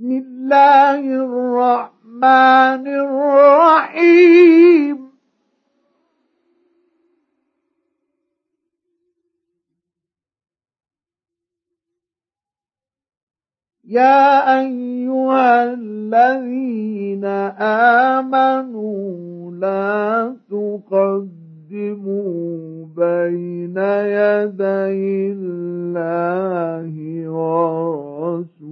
بسم الله الرحمن الرحيم. يا أيها الذين آمنوا لا تقدموا بين يدي الله ورسوله.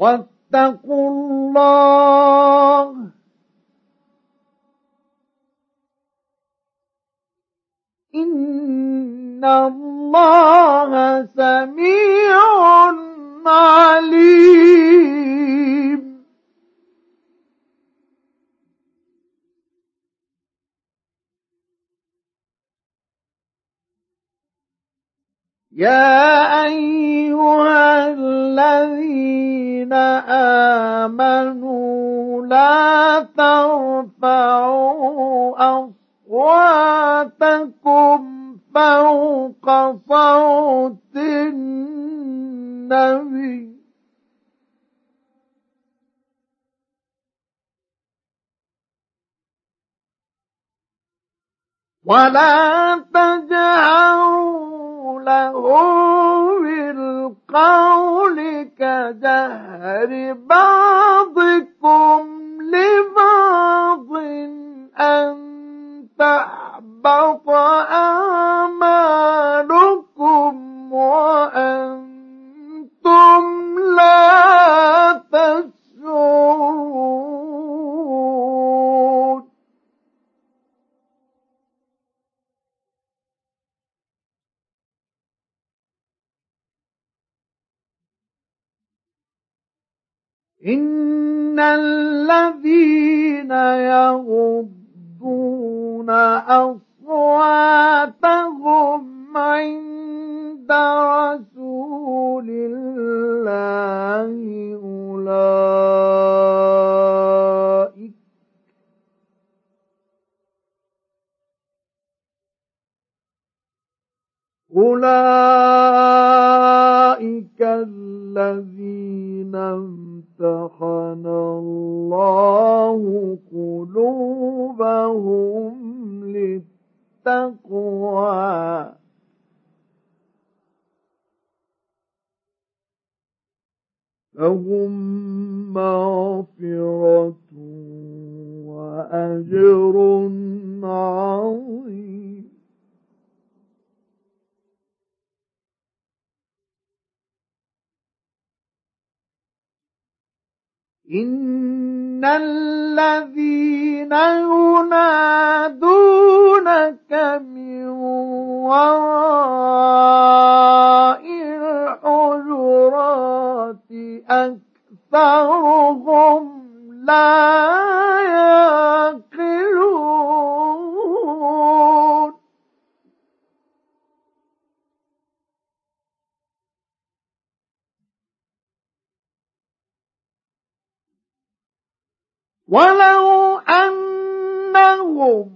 واتقوا الله. إن الله سميع عليم. يا أيها الذين آمنوا لا ترفعوا أصواتكم فوق صوت النبي. ولا تجهروا بالقول كجهر بعضكم أصواتهم عند رسول الله أولئك أولئك الذين امتحن الله قلوبهم للتقوى. لهم مغفرة وأجر عظيم. إن الذين ينادونك من وراء الحجرات أكثرهم لا يعقلون. ولو أنهم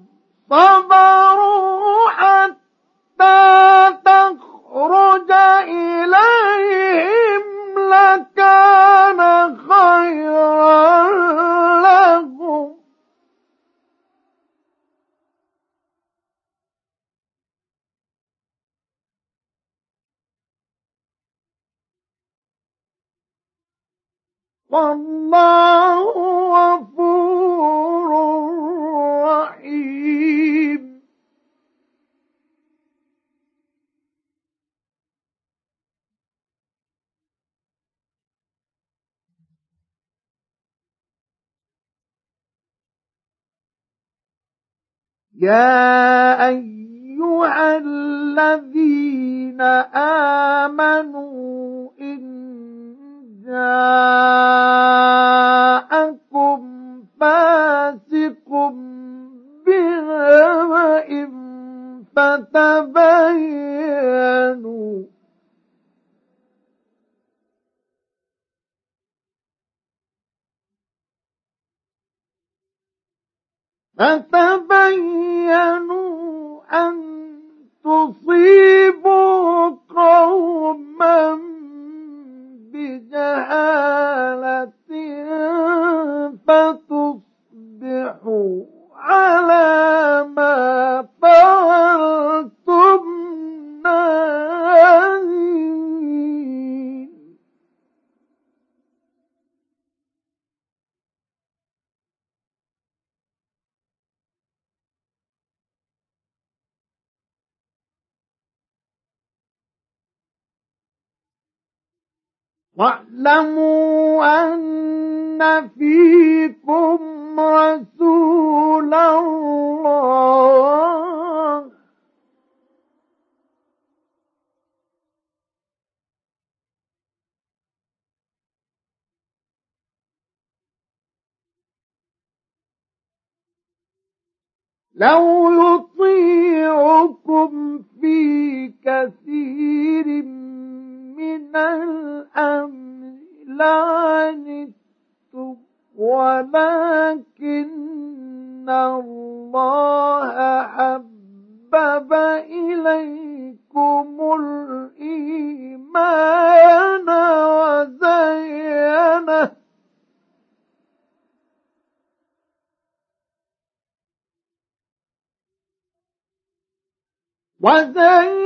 صبروا حتى تخرج إليهم لكان خيرا لهم. والله يا أيها الذين آمنوا إن جاءكم فاسق بنبأ فتبينوا فتبينوا أن تصيبوا قوما بجهالة فتصبحوا على واعلموا أن فيكم رسول الله. لو يطيعكم في كثير من الأمر لعنتم ولكن الله حبب إليكم الإيمان وزينه. وزينه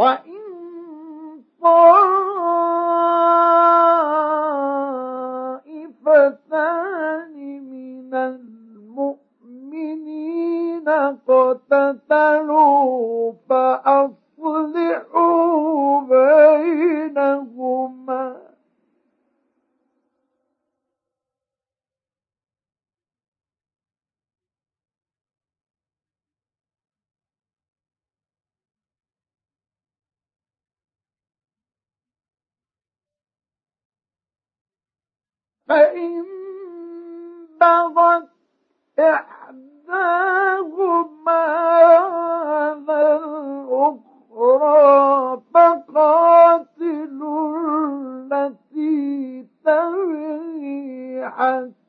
وإن فإن بغت إحداهما على الأخرى فقاتلوا التي تبغي حتى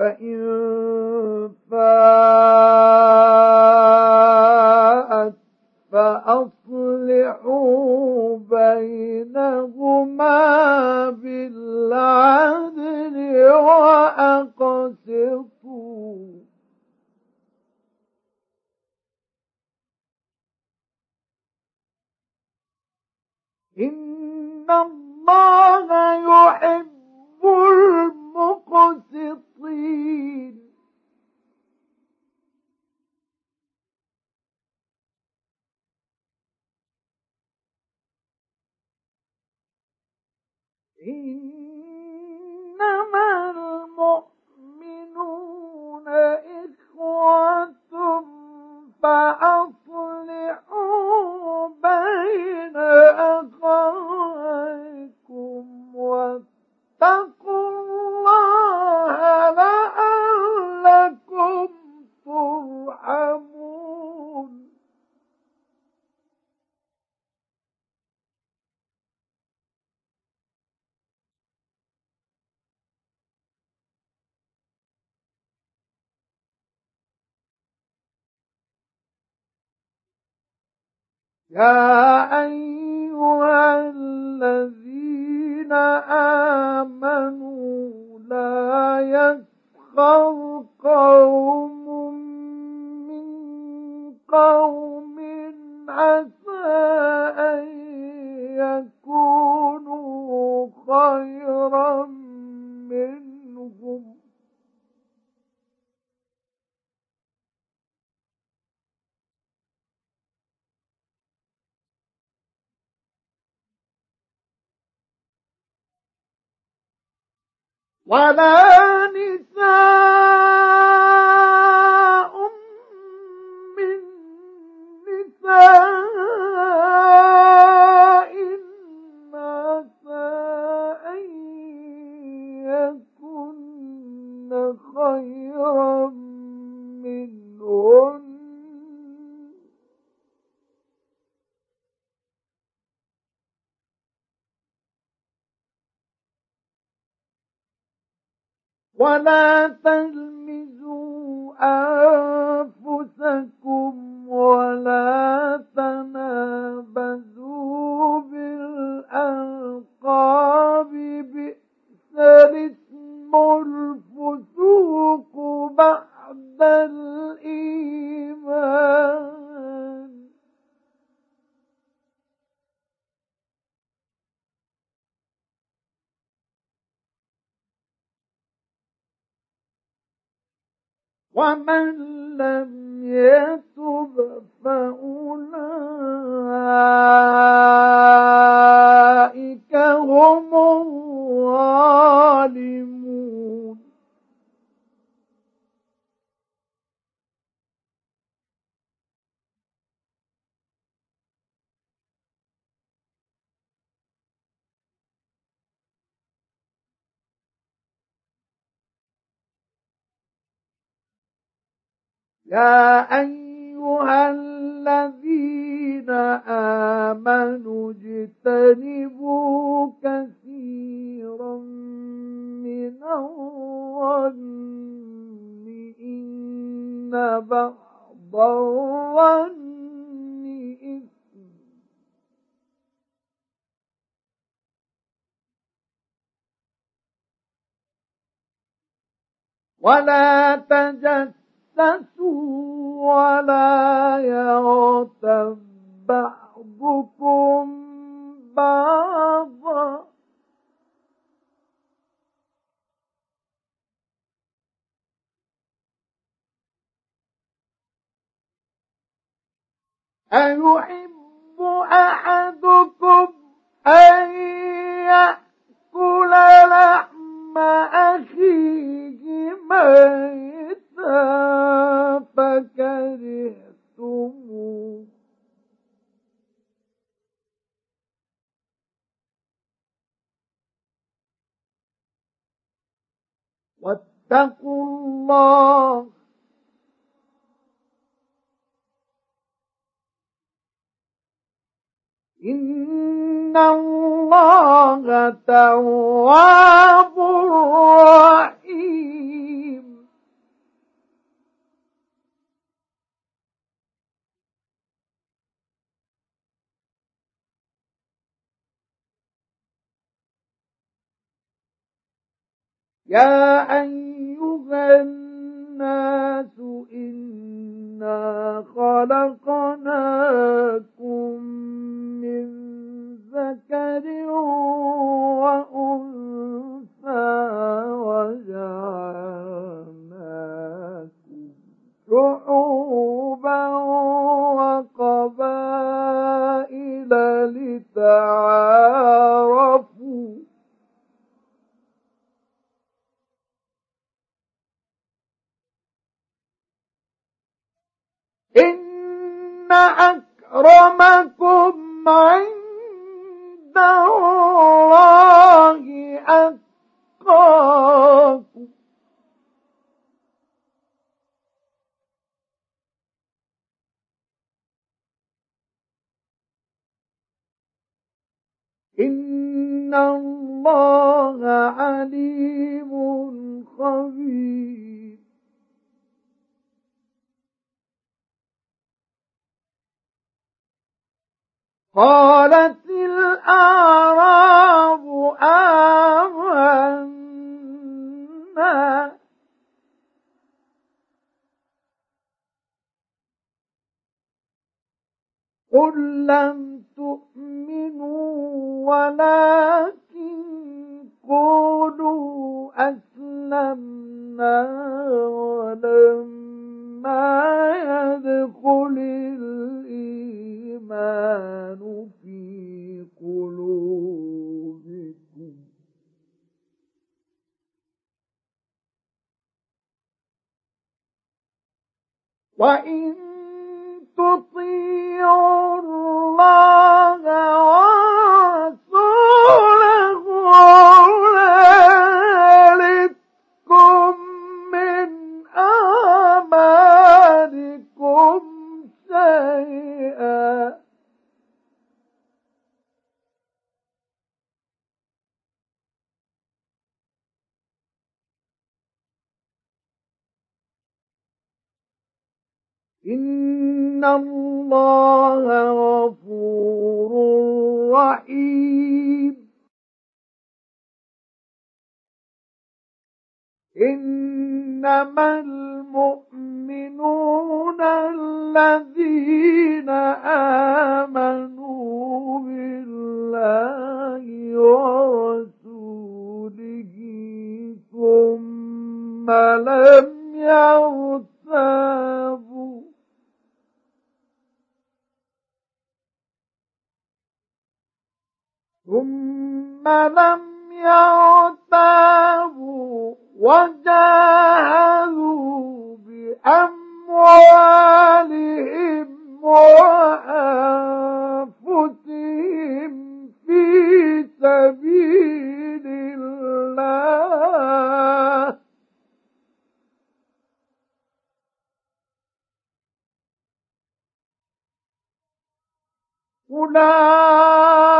فإن فاءت فأصلحوا بينهما بالعدل وأقسطوا إن الله يحب إنما يا أيها الذين آمنوا لا يسخر قوم من قوم عسى أن يكونوا خيرا ولا نساء ولا تلمزوا أنفسكم ولا تنابزوا ومن لم يتب فأولئك يا أيها الذين آمنوا اجتنبوا كثيرا من الظن إن بعض الظن ولا ولا يغتب بعضكم بعضا أيحب أحدكم يا أيها الناس إنا خلقناكم من ذكر وأنثى وجعلناكم شعوبا وقبائل لتعارفوا إن أكرمكم عند الله أتقاكم. إن الله عليم خبير. قالت الأعراب آمنا. قل لم تؤمنوا ولكن قولوا أسلمنا ولما يدخل الإيمان في قلوبكم. وإن إن الله غفور رحيم إنما المؤمنون الذين آمنوا بالله ورسوله ثم لم يرتابوا ثم لم يرتابوا وجاهدوا بأموالهم وأنفسهم في سبيل الله. أولئك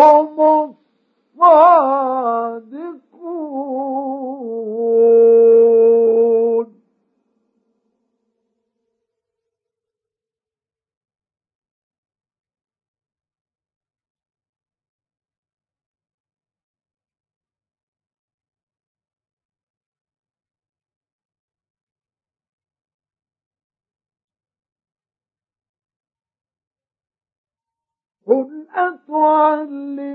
هم قل أتعلمون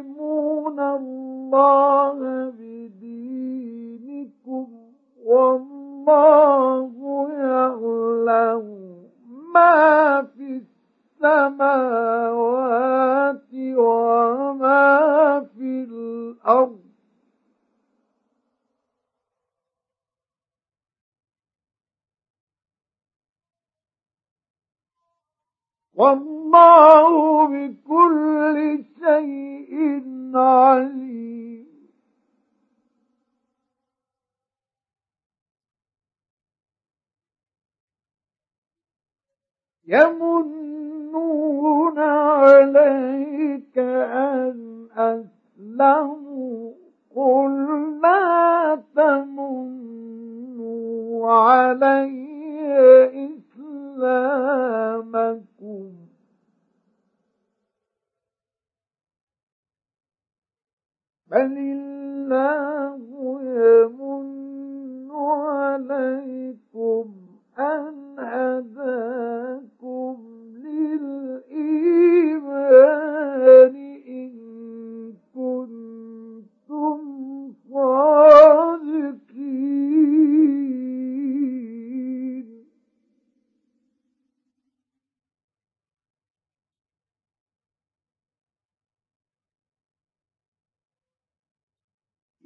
الله بدينكم والله يعلم ما في السماوات وما في الأرض والله بكل يمنون عليك أن أسلموا. قل لا تمنوا علي إسلامكم. بل